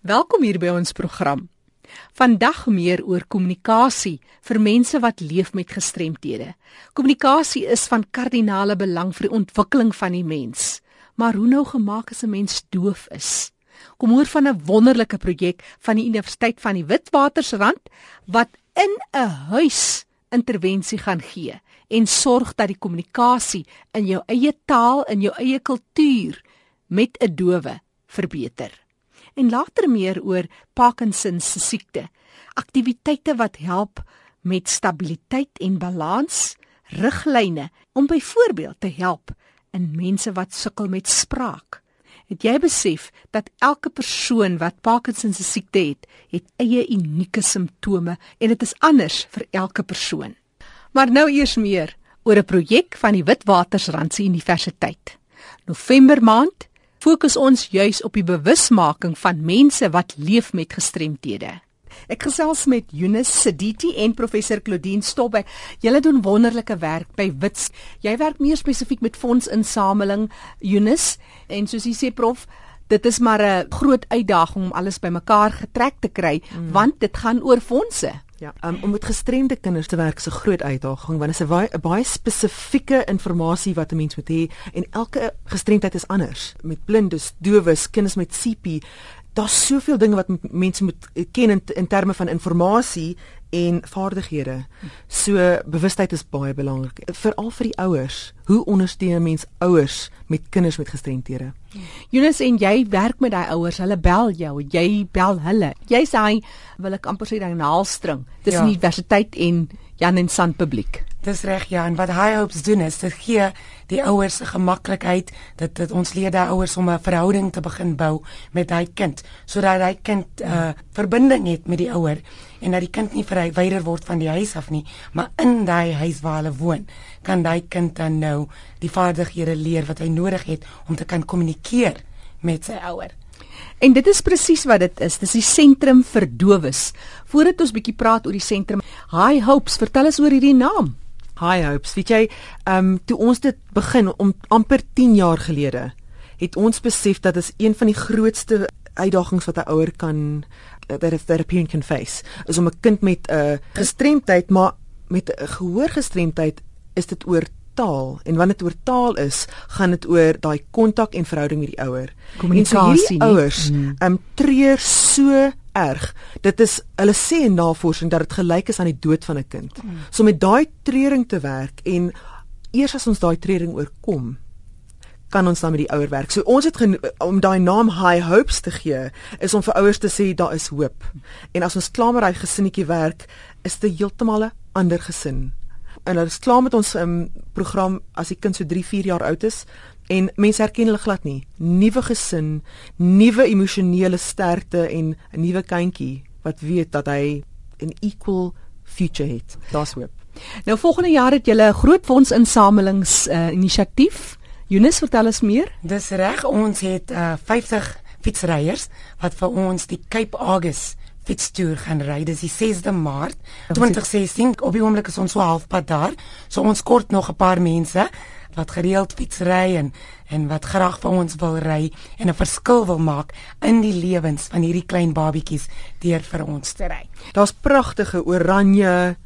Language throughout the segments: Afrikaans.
Welkom hier by ons program. Vandag meer oor kommunikasie vir mense wat leef met gestremthede. Kommunikasie is van kardinale belang vir die ontwikkeling van die mens. Maar hoe nou gemaak as 'n mens doof is? Kom hoor van 'n wonderlike projek van die Universiteit van die Witwatersrand wat in 'n huis intervensie gaan gee en sorg dat die kommunikasie in jou eie taal en jou eie kultuur met 'n dowe verbeter en later meer oor Parkinson se siekte. Aktiwiteite wat help met stabiliteit en balans, riglyne om byvoorbeeld te help in mense wat sukkel met spraak. Het jy besef dat elke persoon wat Parkinson se siekte het, het eie unieke simptome en dit is anders vir elke persoon. Maar nou eers meer oor 'n projek van die Witwatersrandse Universiteit. November maand fokus ons juis op die bewusmaking van mense wat leef met gestremthede. Ek gesels met Eunice Siditi en professor Claudine Stobbe. Julle doen wonderlike werk by Wits. Jy werk meer spesifiek met fondsinsameling, Eunice, en soos jy sê prof, dit is maar 'n groot uitdaging om alles bymekaar getrek te kry, mm. want dit gaan oor fondse. Ja, um, om met gestremde kinders te werk is 'n groot uitdaging want dit is 'n baie, baie spesifieke inligting wat 'n mens moet hê en elke gestremdheid is anders. Met blindes, dowes, kinders met CP, daar's soveel dinge wat mense moet ken in, in terme van inligting en vaardighede. So bewustheid is baie belangrik, veral vir die ouers. Hoe ondersteun mens ouers met kinders met gestremthede? Jonas en jy werk met daai ouers. Hulle bel jou, jy bel hulle. Jy sê wil ek amper sê daai naalstring tussen ja. universiteit en Jan en San publiek. Dis reg ja, en wat High Hopes doen is dit gee die ouers se gemaklikheid dat dit ons leer daai ouers om 'n verhouding te begin bou met daai kind sodat daai kind 'n uh, eh, verbinding het met die ouer en dat die kind nie verwyder word van die huis af nie, maar in daai huis waar hulle woon, kan daai kind dan nou die vaardighede leer wat hy nodig het om te kan kommunikeer met sy ouer. En dit is presies wat dit is. Dis die sentrum vir dowes. Voordat ons bietjie praat oor die sentrum, High Hopes, vertel ons oor hierdie naam. High Hopes, weet jy, ehm um, toe ons dit begin om amper 10 jaar gelede, het ons besef dat dit een van die grootste uitdagings wat 'n ouer kan that a therapeutic can face. Is om 'n kind met 'n uh, gestremdheid maar met 'n gehoorgestremdheid is dit oor taal en wanneer dit oor taal is, gaan dit oor daai kontak en verhouding met die ouer. Kommunikasie. So ouers hmm. ehm mm. um, treur so erg. Dit is hulle sê in navorsing dat dit gelyk is aan die dood van 'n kind. Mm. So met daai treuring te werk en eers as ons daai treuring oorkom, kan ons dan met die ouer werk. So ons het om daai naam High Hopes te gee, is om vir ouers te sê daar is hoop. En as ons klaar met daai gesinnetjie werk, is dit heeltemal 'n ander gesin en hulle is klaar met ons um, program as die kind so 3, 4 jaar oud is en mense herken hulle glad nie. Nuwe gesin, nuwe emosionele sterkte en 'n nuwe kindjie wat weet dat hy 'n equal future het. Daar's hoop. Nou volgende jaar het julle 'n groot fondsinsamelings uh, inisiatief. Jonas, vertel ons meer. Dis reg, ons het uh, 50 fietsryers wat vir ons die Cape August fietstoer gaan ry. Dis die 6de Maart 2016. Op die oomblik is ons so halfpad daar. So ons kort nog 'n paar mense wat gereeld fietsry en en wat graag vir ons wil ry en 'n verskil wil maak in die lewens van hierdie klein babietjies deur vir ons te ry. Daar's pragtige oranje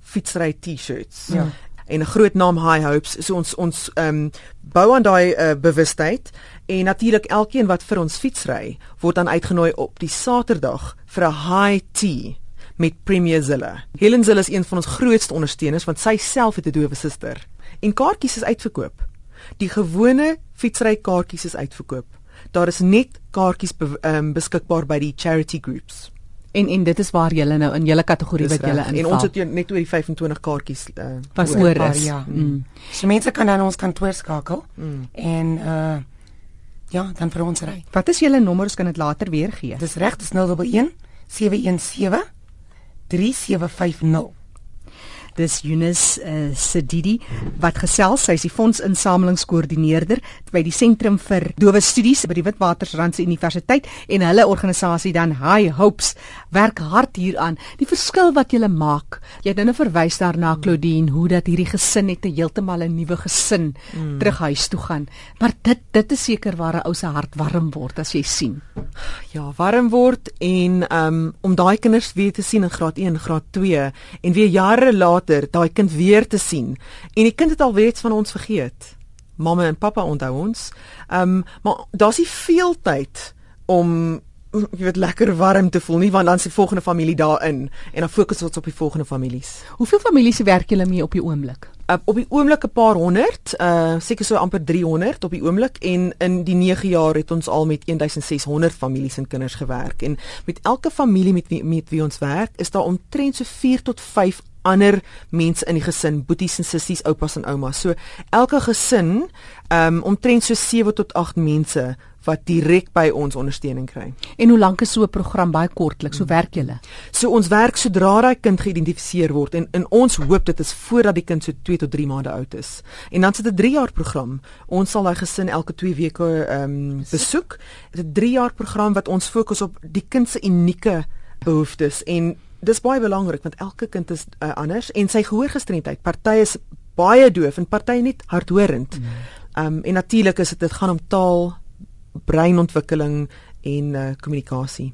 fietsry T-shirts. Ja en 'n groot naam High Hopes so ons ons ehm um, bou aan daai uh, bewustheid en natuurlik elkeen wat vir ons fietsry word dan uitgenooi op die Saterdag vir 'n high tea met Premier Zilla. Helen Zilla is een van ons grootste ondersteuners want sy self het 'n dowe suster en kaartjies is uitverkoop. Die gewone fietsry kaartjies is uitverkoop. Daar is net kaartjies be, um, beskikbaar by die charity groups. En en dit is waar jy nou in julle kategorie wat jy inval. En ons het net oor die 25 kaartjies uh, was oor is. Ja. Mm. mm. So mense kan dan ons kantoor skakel mm. en uh ja, dan vir ons ry. Wat is julle nommers kan dit later weer gee? Dis reg, dis 011 717 3750. Dis Eunice uh, Sedidi wat gesels. Sy is die fondsinsamelingskoördineerder by die Sentrum vir Dowe Studies by die Witwatersrand Universiteit en hulle organisasie dan High Hopes werk hard hieraan. Die verskil wat jy maak. Jy het nou verwys daarna Claudine hoe dat hierdie gesin net heeltemal 'n nuwe gesin mm. terug huis toe gaan. Maar dit dit is seker waar 'n ou se hart warm word as jy sien. Ja, warm word en um, om daai kinders weer te sien in graad 1, graad 2 en weer jare later daai kind weer te sien en die kind het al weet van ons vergeet. Mamma en pappa onthou ons. Ehm um, maar daar's nie veel tyd om jy weet lekker warm te voel nie want dan is die volgende familie daarin en dan fokus ons op die volgende families. Hoeveel families werk julle mee op die oomblik? Uh, op die oomblik 'n paar honderd, uh seker so amper 300 op die oomblik en in die 9 jaar het ons al met 1600 families en kinders gewerk en met elke familie met wie met wie ons werk is daar omtrent so 4 tot 5 ander mense in die gesin, boeties en sissies, oupas en oumas. So elke gesin, ehm um, omtrent so 7 tot 8 mense wat direk by ons ondersteuning kry. En hoe lank is so 'n program baie kortliks? Hoe werk julle? So ons werk sodra daai kind geïdentifiseer word en in ons hoop dit is voordat die kind so 2 tot 3 maande oud is. En dan sit 'n 3 jaar program. Ons sal daai gesin elke 2 weke ehm um, besoek. Dit 'n 3 jaar program wat ons fokus op die kind se unieke behoeftes en dis baie belangrik want elke kind is uh, anders en sy gehoorgestremdheid. Party is baie doof en party net hardhorend. Mm. Um en natuurlik is dit dit gaan om taal, breinontwikkeling en uh, kommunikasie.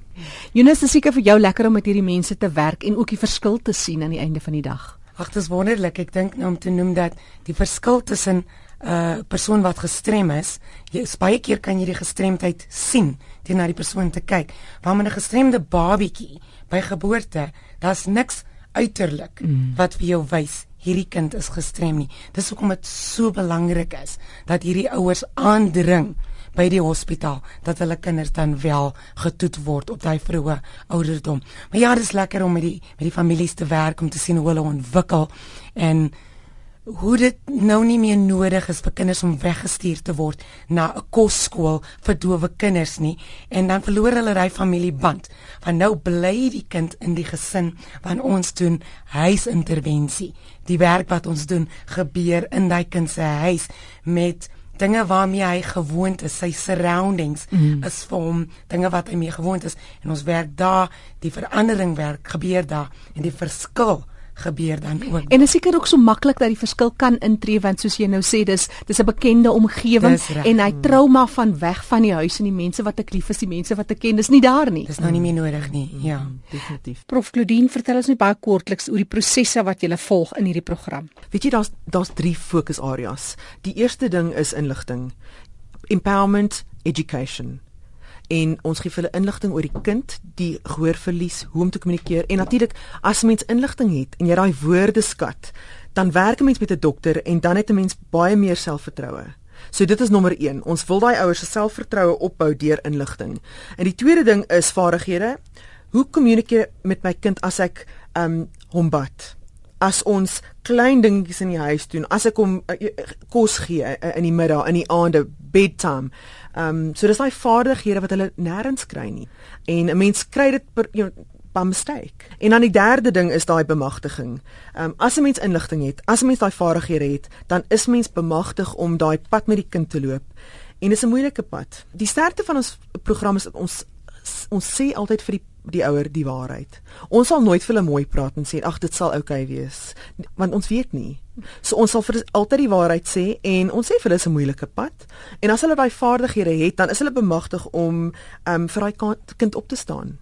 Jonas, dit is seker vir jou lekker om met hierdie mense te werk en ook die verskil te sien aan die einde van die dag. Ag, dit is wonderlik. Ek dink nou om te noem dat die verskil tussen uh, persoon wat gestrem is, jy baie keer kan jy die gestremdheid sien deur na die persoon te kyk. Waar met 'n gestremde babietjie by geboorte, daar's niks uiterlik mm. wat vir jou wys hierdie kind is gestrem nie. Dis hoekom dit so belangrik is dat hierdie ouers aandring by die hospitaal dat hulle kinders dan wel getoet word op daai vroeë ouderdom. Maar ja, dit is lekker om met die met die families te werk om te sien hoe hulle ontwikkel en hoe dit nou nie meer nodig is vir kinders om weggestuur te word na 'n kosskool vir dowe kinders nie en dan verloor hulle daai familieband. Want nou bly die kind in die gesin want ons doen huisintervensie. Die werk wat ons doen gebeur in daai kind se huis met dinge waarmee hy gewoond is, sy surroundings mm. is vir hom dinge wat hy mee gewoond is en ons werk daar, die verandering werk gebeur daar en die verskil gebeur dan ook. En is seker ook so maklik dat die verskil kan intree want soos jy nou sê dis dis 'n bekende omgewing en hy trauma van weg van die huis en die mense wat ek lief is, die mense wat ek ken, dis nie daar nie. Dis nou nie meer nodig nie. Mm, ja, definitief. Prof Claudine, vertel ons net baie kortliks oor die prosesse wat jy volg in hierdie program. Weet jy daar's daar's drie fokusareas. Die eerste ding is inligting. Empowerment, education en ons gee hulle inligting oor die kind, die gehoorverlies, hoe om te kommunikeer en natuurlik as mens inligting het en jy daai woorde skat, dan werk 'n mens met 'n dokter en dan het 'n mens baie meer selfvertroue. So dit is nommer 1. Ons wil daai ouers se selfvertroue opbou deur inligting. En die tweede ding is vaardighede. Hoe kommunikeer met my kind as ek um hom bad? As ons klein dingetjies in die huis doen, as ek hom uh, kos gee uh, in die middag, in die aande, bedtime. Ehm um, so dis daai vaardighede wat hulle nêrens kry nie. En 'n mens kry dit per you know, by mistake. En dan die derde ding is daai bemagtiging. Ehm um, as 'n mens inligting het, as 'n mens daai vaardighede het, dan is mens bemagtig om daai pad met die kind te loop. En dis 'n moeilike pad. Die sterkte van ons program is ons ons sê altyd vir die die ouer die waarheid. Ons sal nooit vir hulle mooi praat en sê ag dit sal oukei okay wees want ons weet nie. So ons sal vir altyd die waarheid sê en ons sê vir hulle is 'n moeilike pad en as hulle daai vaardighede het dan is hulle bemagtig om um vir daai kind op te staan.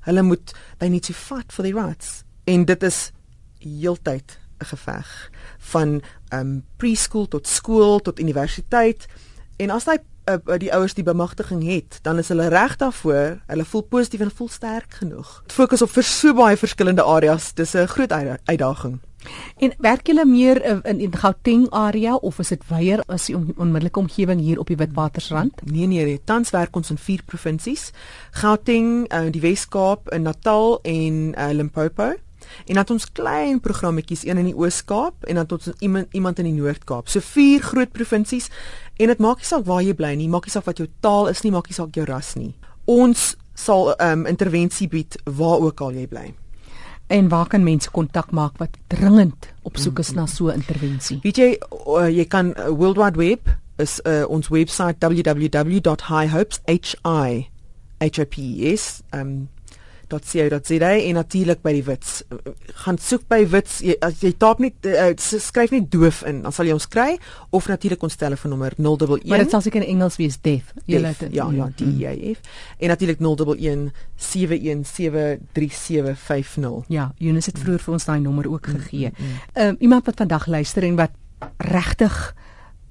Hulle moet by net so vat vir die rats en dit is heeltyd 'n geveg van um preschool tot skool tot universiteit en as hy uh, die ouers die bemagtiging het, dan is hulle reg daarvoor. Hulle voel positief en voel sterk genoeg. Fokus op vir so baie verskillende areas. Dis 'n groot uitdaging. En werk julle meer in in Gauteng area of is dit weier as die on, onmiddellike omgewing hier op die Witwatersrand? Nee nee, nee, tans werk ons in vier provinsies. Gauteng, uh, die Wes-Kaap, Natal en uh, Limpopo. En dan ons klein programmetjies, een in die Oos-Kaap en dan tot iemand iemand in die Noord-Kaap. So vier groot provinsies en dit maak nie saak waar jy bly nie, maak nie saak wat jou taal is nie, maak nie saak jou ras nie. Ons sal um, intervensie bied waar ook al jy bly. En waar kan mense kontak maak wat dringend op soek is na so 'n intervensie? Weet jy uh, jy kan uh, World Wide Web is uh, ons webwerf www.highhopes h i h o p e s um .co.za en natuurlik by die wits. Gaan soek by wits jy, as jy taap nie uh, skryf nie doof in, dan sal jy ons kry of natuurlik ons telefoonnommer 011. Maar dit sal seker in Engels wees deaf. Jy laat dit. Ja, ja, D E F. En natuurlik 011 7173750. Ja, Eunice het vroeër vir ons daai nommer ook gegee. Ehm mm, mm. um, iemand wat vandag luister en wat regtig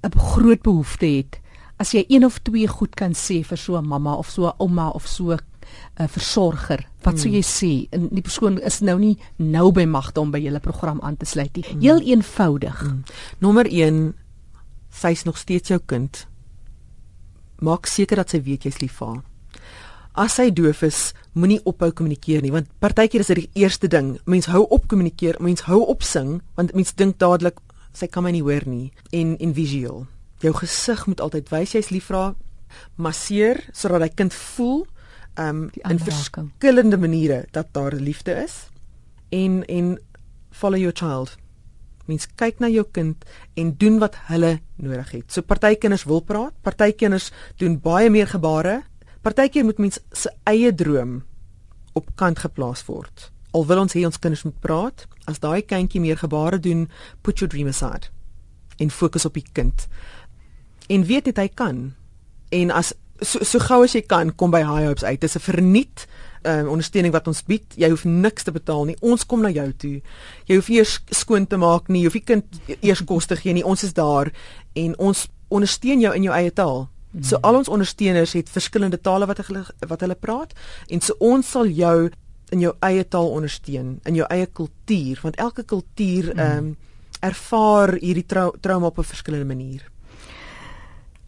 'n groot behoefte het. As jy een of twee goed kan sê vir so 'n mamma of so 'n ouma of so 'n uh, versorger. Wat sou hmm. jy sê? En die persoon is nou nie nou by magte om by julle program aan te sluit nie. Heel hmm. eenvoudig. Hmm. Nommer 1 sy's nog steeds jou kind. Maak seker dat sy weet jy's lief vir haar. As sy doof is, moenie ophou kommunikeer nie, want partykeer is dit die eerste ding. Mens hou op kommunikeer, mens hou op sing, want mens dink dadelik sy kan my nie hoor nie en en visueel. Jou gesig moet altyd wys jy's lief vir haar. Masseer sodat hy kind voel um in verskillende maniere dat daar liefde is en en follow your child. Mens kyk na jou kind en doen wat hulle nodig het. So party kinders wil praat, party kinders doen baie meer gebare. Partykeer moet mens se eie droom op kant geplaas word. Al wil ons hê ons kinders moet praat, as daai kindjie meer gebare doen, put your dream aside en fokus op die kind. En weet dit hy kan. En as so so gou as jy kan kom by High Hopes uit. Dis 'n verniet um, ondersteuning wat ons bied. Jy hoef niks te betaal nie. Ons kom na jou toe. Jy hoef eers skoon te maak nie. Jy hoef nie kind eers kos te gee nie. Ons is daar en ons ondersteun jou in jou eie taal. So al ons ondersteuners het verskillende tale wat hulle wat hulle praat en so ons sal jou in jou eie taal ondersteun, in jou eie kultuur, want elke kultuur ehm um, ervaar hierdie trau trauma op 'n verskillende manier.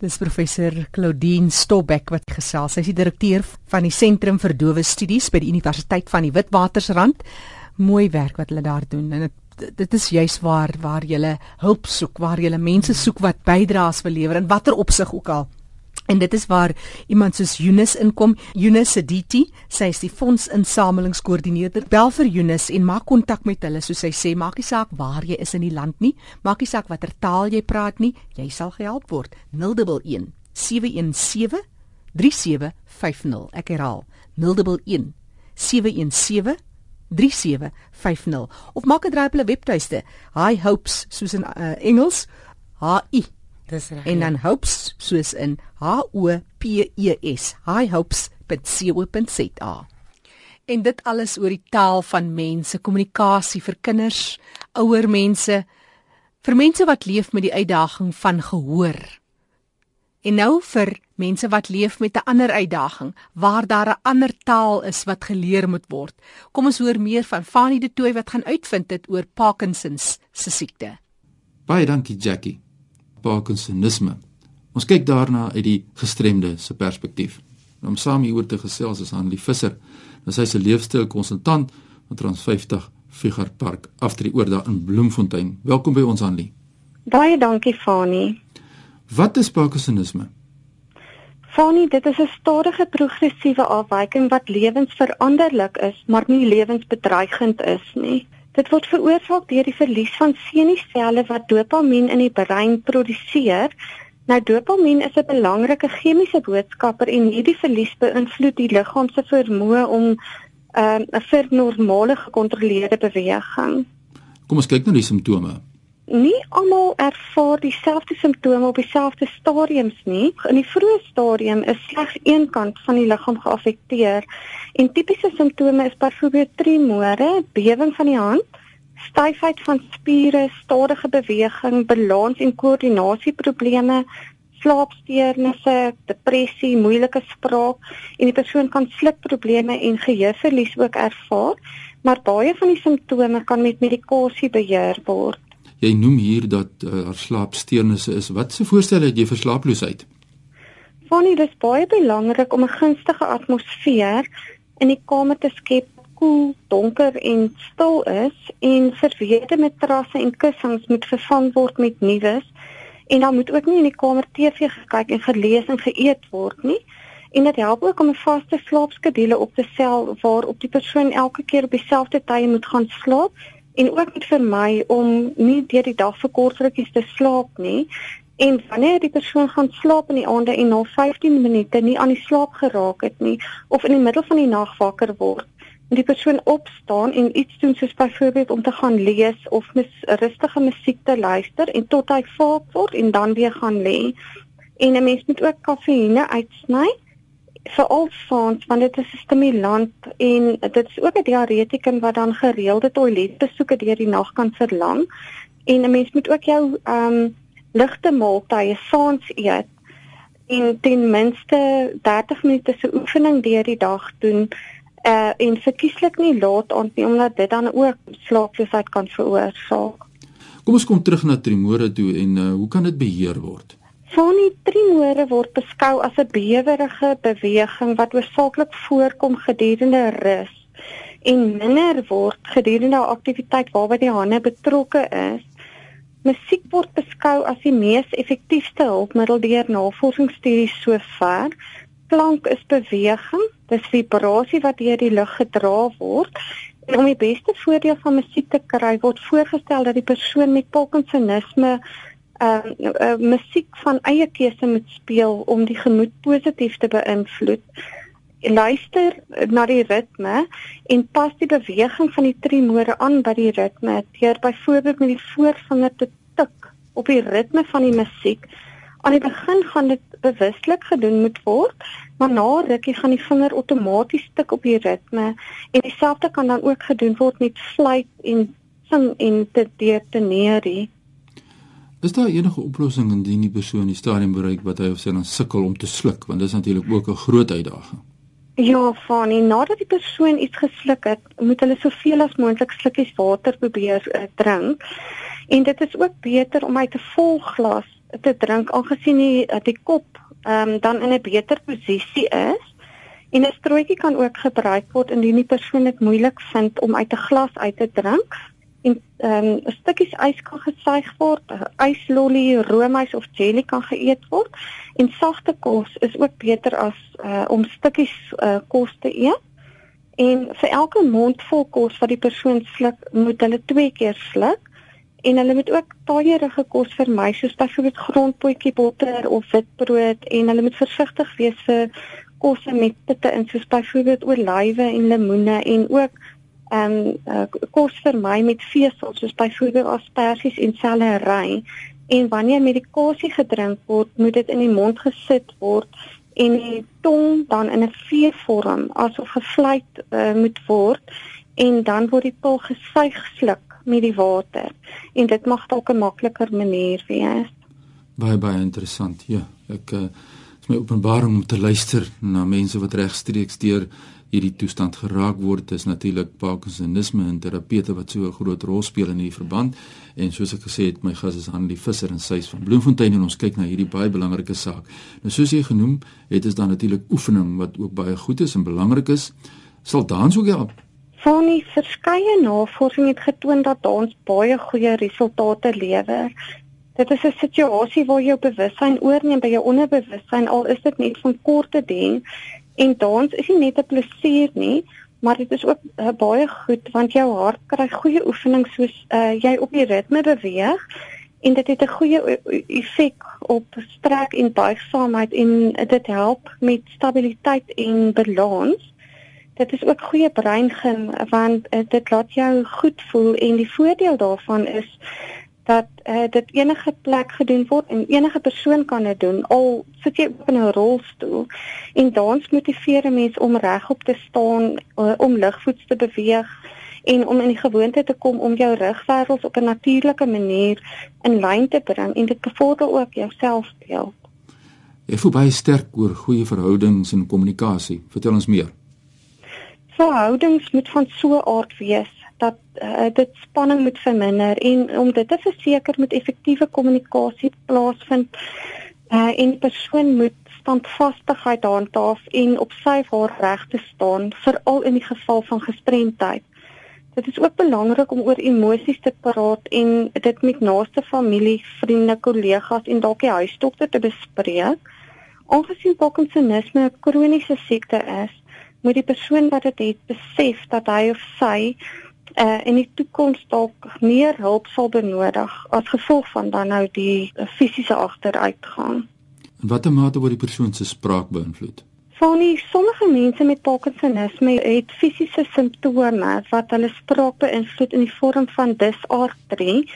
Dis professor Claudine Stobbeck wat gesels. Sy is die direkteur van die Sentrum vir Dowe Studies by die Universiteit van die Witwatersrand. Mooi werk wat hulle daar doen en dit dit is juis waar waar jy hulp soek, waar jy mense soek wat bydraes wil lewer in watter opsig ook al. En dit is waar iemand soos Eunice inkom. Eunice Sediti, sy is die fondsinsamelingskoördineerder. Bel vir Eunice en maak kontak met hulle soos sy sê, maak nie saak waar jy is in die land nie, maak nie saak watter taal jy praat nie, jy sal gehelp word. 011 717 3750. Ek herhaal. 011 717 3750 of maak 'n draai op hulle webtuiste. High hopes soos in uh, Engels. H I Dis reg. En dan hopes soos in H O P E S. highhopes.co.za. En dit alles oor die taal van mense, kommunikasie vir kinders, ouer mense, vir mense wat leef met die uitdaging van gehoor. En nou vir mense wat leef met 'n ander uitdaging, waar daar 'n ander taal is wat geleer moet word. Kom ons hoor meer van Fanie de Tooy wat gaan uitvind dit oor Parkinsons se siekte. Baie dankie Jackie. Parkinsonisme. Ons kyk daarna uit die gestremde se perspektief. Om saam hieroor te gesels is Hanlie Visser. Sy is 'n leefstyl konsultant van Trans 50 Figar Park afdrie oor daar in Bloemfontein. Welkom by ons Hanlie. Baie dankie Fani. Wat is Parkinsonisme? Fani, dit is 'n stadige progressiewe afwyking wat lewensveranderlik is, maar nie lewensbedreigend is nie. Dit word veroorsaak deur die verlies van senuiselle wat dopamien in die brein produseer. Nou dopamien is 'n belangrike chemiese boodskapper en hierdie verlies beïnvloed die liggaam se vermoë om ehm, 'n uh, vir normale gekontroleerde beweging. Kom ons kyk na die simptome nie almal ervaar dieselfde simptome op dieselfde stadiums nie. In die vroeë stadium is slegs een kant van die liggaam geaffekteer en tipiese simptome is byvoorbeeld tremore, bewing van die hand, styfheid van spiere, stadige beweging, balans en koördinasieprobleme, slaapsteurnisse, depressie, moeilike spraak en die persoon kan slukprobleme en geheueverlies ook ervaar, maar baie van die simptome kan met medikasie beheer word. Jy noem hier dat uh, haar slaapsteurnisse is. Wat se voorstel het jy vir slaaploosheid? Fanny, dit is baie belangrik om 'n gunstige atmosfeer in die kamer te skep koel, donker en stil is en verweerde matrasse en kussings moet vervang word met nuus en dan moet ook nie in die kamer TV gekyk en gelees en geëet word nie En dit help ook om 'n vaste slaapskedule op te stel waarop die persoon elke keer op dieselfde tye moet gaan slaap en ook moet vermy om nie deur die dag vir kort rukkies te slaap nie. En wanneer die persoon gaan slaap in die aande en na 15 minute nie aan die slaap geraak het nie of in die middel van die nag wakker word, moet die persoon opstaan en iets doen soos byvoorbeeld om te gaan lees of mis rustige musiek te luister en tot hy vaak word en dan weer gaan lê. En 'n mens moet ook kafeïne uitsny vir al fans want dit is 'n stimulant en dit is ook 'n diaretikum wat dan gereelde toiletbesoeke deur die nag kan verlang. En 'n mens moet ook jou ehm um, ligte maaltye saans eet en ten minste 30 minute se oefening deur die dag doen uh en verkieslik nie laat aand nie omdat dit dan ook slaaploosheid kan veroorsaak. Kom ons kom terug na tremore toe en uh, hoe kan dit beheer word? Fonie tremore word beskou as 'n bewegerige beweging wat oorsaaklik voorkom gedurende rus en minder word gedurende aktiwiteit waarby die hande betrokke is. Musiek word beskou as die mees effektiewe hulpmiddel deur navorsingsstudies sover klank is beweging, dis vibrasie wat deur die lug gedra word. En om die beste voordeel van musiek te kry, word voorgestel dat die persoon met Parkinsonisme uh, uh, musiek van eie keuse moet speel om die gemoed positief te beïnvloed. Luister na die ritme en pas die beweging van die tremore aan by die ritme. Deur byvoorbeeld met die voorvinger te tik op die ritme van die musiek aan die begin gaan dit bewuslik gedoen moet word, maar na rukkie gaan die vinger outomaties tik op die ritme en dieselfde kan dan ook gedoen word met fluit en sing en te detoneerie. Is daar enige oplossing indien die persoon die stadium bereik wat hy of sy dan sukkel om te sluk, want dit is natuurlik ook 'n groot uitdaging. Ja, Fanny, nadat die persoon iets gesluk het, moet hulle soveel as moontlik slukkies water probeer uh, drink. En dit is ook beter om uit 'n vol glas te drink aangesien die eh, die kop ehm um, dan in 'n beter posisie is. En 'n strootjie kan ook gebruik word indien die persoon dit moeilik vind om uit 'n glas uit te drink. En ehm um, stukkies ys kan gesuig word, yslolly, roomys of jelly kan geëet word. En sagte kos is ook beter as uh, om stukkies uh, kos te eet. En vir elke mondvol kos wat die persoon sluk, moet hulle twee keer sluk en hulle moet ook taaierige kos vermy soos byvoorbeeld grondpotjie botter of witbrood en hulle moet versigtig wees vir kosse met pitte in soos byvoorbeeld olywe en lemoene en ook ehm um, uh, kos vermy met vesel soos byvoorbeeld asperges en sellery en wanneer medikasie gedrink word moet dit in die mond gesit word en die tong dan in 'n V-vorm asof gevlieg uh, moet word en dan word die pil gesuig sluk met die water en dit mag dalk 'n makliker manier wees. Baie baie interessant. Ja, ek uh, is my openbaring om te luister na mense wat regstreeks deur hierdie toestand geraak word. Is natuurlik Parkinsonisme en terapeute wat so 'n groot rol speel in hierdie verband. En soos ek gesê het, my gas is Hanlie Visser en sy is van Bloemfontein en ons kyk na hierdie baie belangrike saak. Nou soos jy genoem, het is daar natuurlik oefening wat ook baie goed is en belangrik is. Sal dans ook help? Van die verskeie navorsing het getoon dat dans baie goeie resultate lewer. Dit is 'n situasie waar jou bewussyn oorneem by jou onderbewussyn al is dit net van korte duur en dans is nie net 'n plesier nie, maar dit is ook uh, baie goed want jou hart kry goeie oefening soos uh, jy op die ritme beweeg. En dit het 'n goeie effek op strek en buigsaamheid en dit help met stabiliteit en balans. Dit is ook goeie breingym want uh, dit laat jou goed voel en die voordeel daarvan is dat uh, dit enige plek gedoen word en enige persoon kan dit doen al sit jy op 'n rolstoel en dans motiveer 'n mens om regop te staan uh, om ligvoets te beweeg en om in die gewoonte te kom om jou rugwervels op 'n natuurlike manier in lyn te bring en dit bevorder ook jou selfbeeld. Jy voel baie sterk oor goeie verhoudings en kommunikasie. Vertel ons meer verhoudings moet van so 'n aard wees uh, dit spanning moet verminder en om dit te verseker moet effektiewe kommunikasie plaasvind uh, en die persoon moet standvastigheid handhaaf en op sy of haar regte staan veral in die geval van gestremdheid. Dit is ook belangrik om oor emosies te praat en dit met naaste familie, vriende, kollegas en dalk die huisdokter te bespreek Aangesien Parkinsonisme 'n kroniese siekte is, moet die persoon wat dit het besef dat hy of sy uh, in die toekoms dalk meer hulp sal benodig as gevolg van dan nou die fisiese agteruitgang. In watter mate word die persoon se spraak beïnvloed? Vanie sommige mense met Parkinsonisme het fisiese simptome wat hulle spraak beïnvloed in die vorm van dysartrie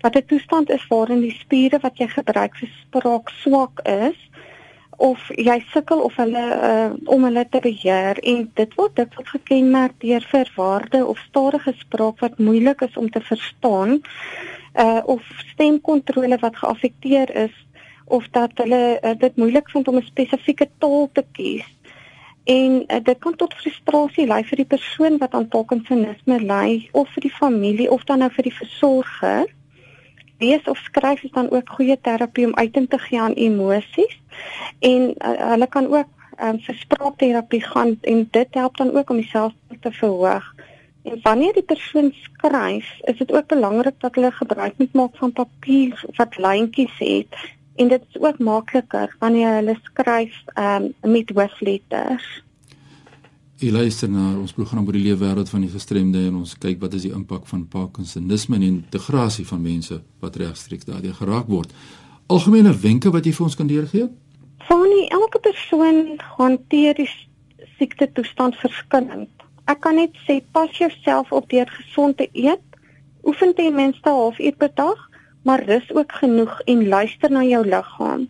wat 'n toestand is waarin die spiere wat jy gebruik vir spraak swak is of jy sukkel of hulle uh, om hulle te beheer en dit word dit word gekenmerk deur verwarde of stadige spraak wat moeilik is om te verstaan uh of stemkontrole wat geaffekteer is of dat hulle uh, dit moeilik vind om 'n spesifieke taal te kies. En uh, dit kan tot frustrasie lei vir die persoon wat aan Parkinsonisme ly of vir die familie of dan nou vir die versorger lees of skryf is dan ook goeie terapie om uiting te gee aan emosies en uh, hulle kan ook um, vir spraakterapie gaan en dit help dan ook om die selfbeeld te verhoog. En wanneer die persoon skryf, is dit ook belangrik dat hulle gebruik moet maak van papier wat lyntjies het en dit is ook makliker wanneer hulle skryf um, met hoofletters. Jy luister na ons program oor die lewe wêreld van die gestremde en ons kyk wat is die impak van Parkinsonisme en integrasie van mense wat regstreeks daardeur geraak word. Algemene wenke wat jy vir ons kan deurgee? Fanie, elke persoon hanteer die siekte toestand verskillend. Ek kan net sê pas jouself op deur gesond te eet. Oefen ten minste 'n halfuur per dag, maar rus ook genoeg en luister na jou liggaam.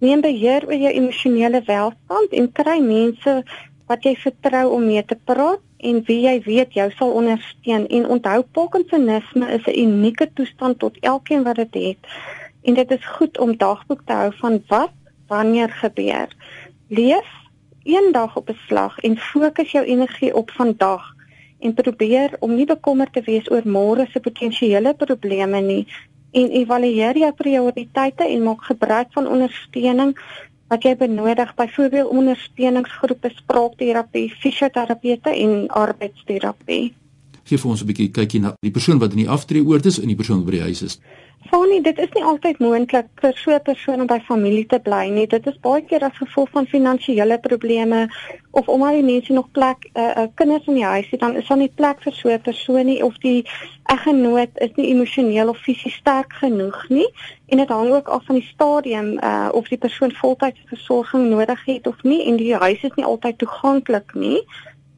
Neem beheer oor jou emosionele welstand en kry mense wat jy vertrou om mee te praat en wie jy weet jou sal ondersteun. En onthou Parkinsonisme is 'n unieke toestand tot elkeen wat dit het. En dit is goed om dagboek te hou van wat wanneer gebeur. Leef een dag op 'n slag en fokus jou energie op vandag en probeer om nie bekommerd te wees oor môre se potensiële probleme nie en evalueer jou prioriteite en maak gebruik van ondersteuning wat jy benodig, byvoorbeeld ondersteuningsgroepe, spraakterapie, fisioterapeute en arbeidsterapie. Geef ons 'n bietjie kykie na die persoon wat in die aftreeoord is en die persoon by die huis is. Fanie, dit is nie altyd moontlik vir so 'n persoon om by familie te bly nie. Dit is baie keer as gevolg van finansiële probleme of omdat die mense nog plek uh, uh, kinders in die huis het, dan is daar nie plek vir so 'n persoon nie of die eggenoot is nie emosioneel of fisies sterk genoeg nie. En dit hang ook af van die stadium uh, of die persoon voltydse versorging nodig het of nie en die huis is nie altyd toeganklik nie.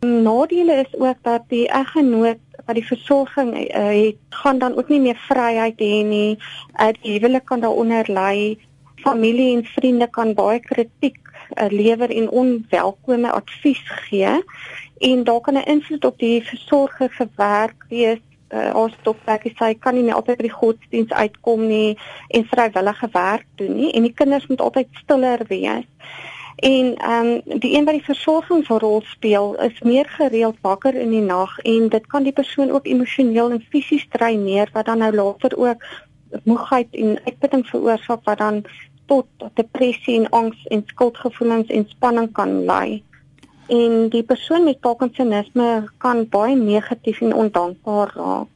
Nadele is ook dat die eggenoot wat die versorging uh, het, gaan dan ook nie meer vryheid hê nie. Uh, die huwelik kan daaronder ly. Familie en vriende kan baie kritiek uh, lewer en onwelkome advies gee en daar kan 'n invloed op die versorger gewerk wees uh, as dokter sê kan nie meer altyd by die godsdiens uitkom nie en vrywillige werk doen nie en die kinders moet altyd stiller wees. En ehm um, die een wat die versorgingsrol speel is meer gereeld wakker in die nag en dit kan die persoon ook emosioneel en fisies dreineer wat dan nou later ook moegheid en uitputting veroorsaak wat dan tot depressie en angs en skuldgevoelens en spanning kan lei. En die persoon met Parkinsonisme kan baie negatief en ondankbaar raak.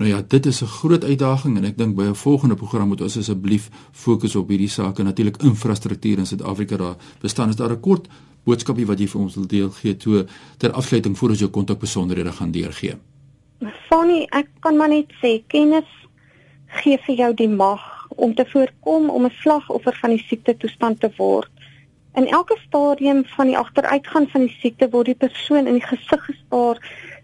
Nou ja, dit is 'n groot uitdaging en ek dink by 'n volgende program moet ons asseblief fokus op hierdie sake. Natuurlik infrastruktuur in Suid-Afrika daar bestaan is daar 'n kort boodskapie wat jy vir ons wil deel gee toe ter afsluiting voor ons jou kontakbesonderhede gaan deurgee. Fanny, ek kan maar net sê kennis gee vir jou die mag om te voorkom om 'n slagoffer van die siekte toestand te word. In elke stadium van die agteruitgang van die siekte word die persoon in die gesig gestaar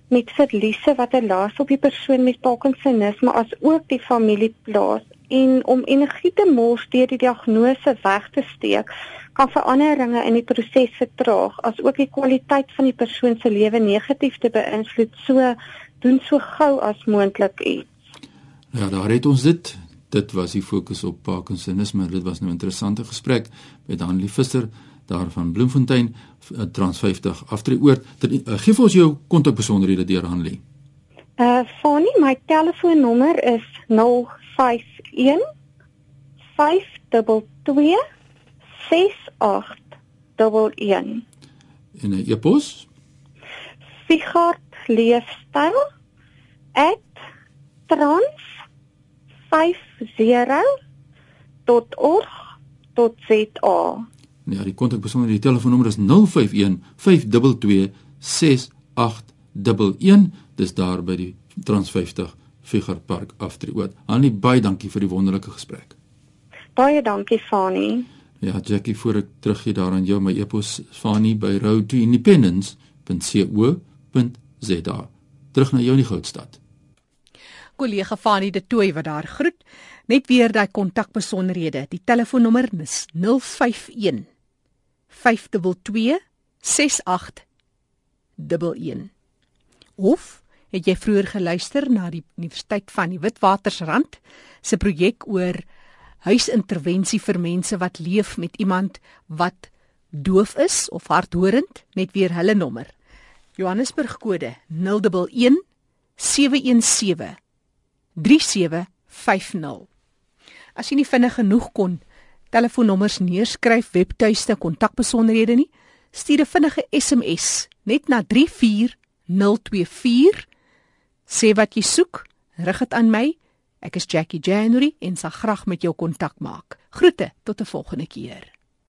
met verliese wat 'n las op die persoon met Parkinsonisme as ook die familie plaas en om energie te mors deur die diagnose weg te steek kan veranderinge in die proses vertraag as ook die kwaliteit van die persoon se lewe negatief te beïnvloed so doen so gou as moontlik iets. Ja, daar het ons dit. Dit was die fokus op Parkinsonisme. Dit was nou 'n interessante gesprek met Hanlie Visser daar van Bloemfontein eh, Trans 50 aftreeoord. Uh, geef ons jou kontakbesonderhede deur Hanlie. Uh Fanny, my telefoonnommer is 051 522 6811. En 'n e-pos? Sigard leefstyl @trans50.org.za Ja, die kontakbesonderhede, die telefoonnommer is 051 522 6811. Dis daar by die Trans 50 Figure Park Aftreeoord. Annie, baie dankie vir die wonderlike gesprek. Baie dankie Fani. Ja, Jackie, voor ek teruggee daaraan jou my e-pos Fani by roadtoindependence.co.za. Terug na jou in die Goudstad. Kollega Fani de Tooi wat daar groet. Net weer daai kontakbesonderhede. Die telefoonnommer is 051 522 6811. Of het jy vroeër geluister na die Universiteit van die Witwatersrand se projek oor huisintervensie vir mense wat leef met iemand wat doof is of hardhorend net weer hulle nommer Johannesburg kode 011 717 3750 As jy nie vinnig genoeg kon telefoonnommers neerskryf webtuiste kontakbesonderhede nie stuur 'n vinnige SMS net na 34024 sê wat jy soek rig dit aan my Ek is Jackie January en sal graag met jou kontak maak. Groete tot 'n volgende keer.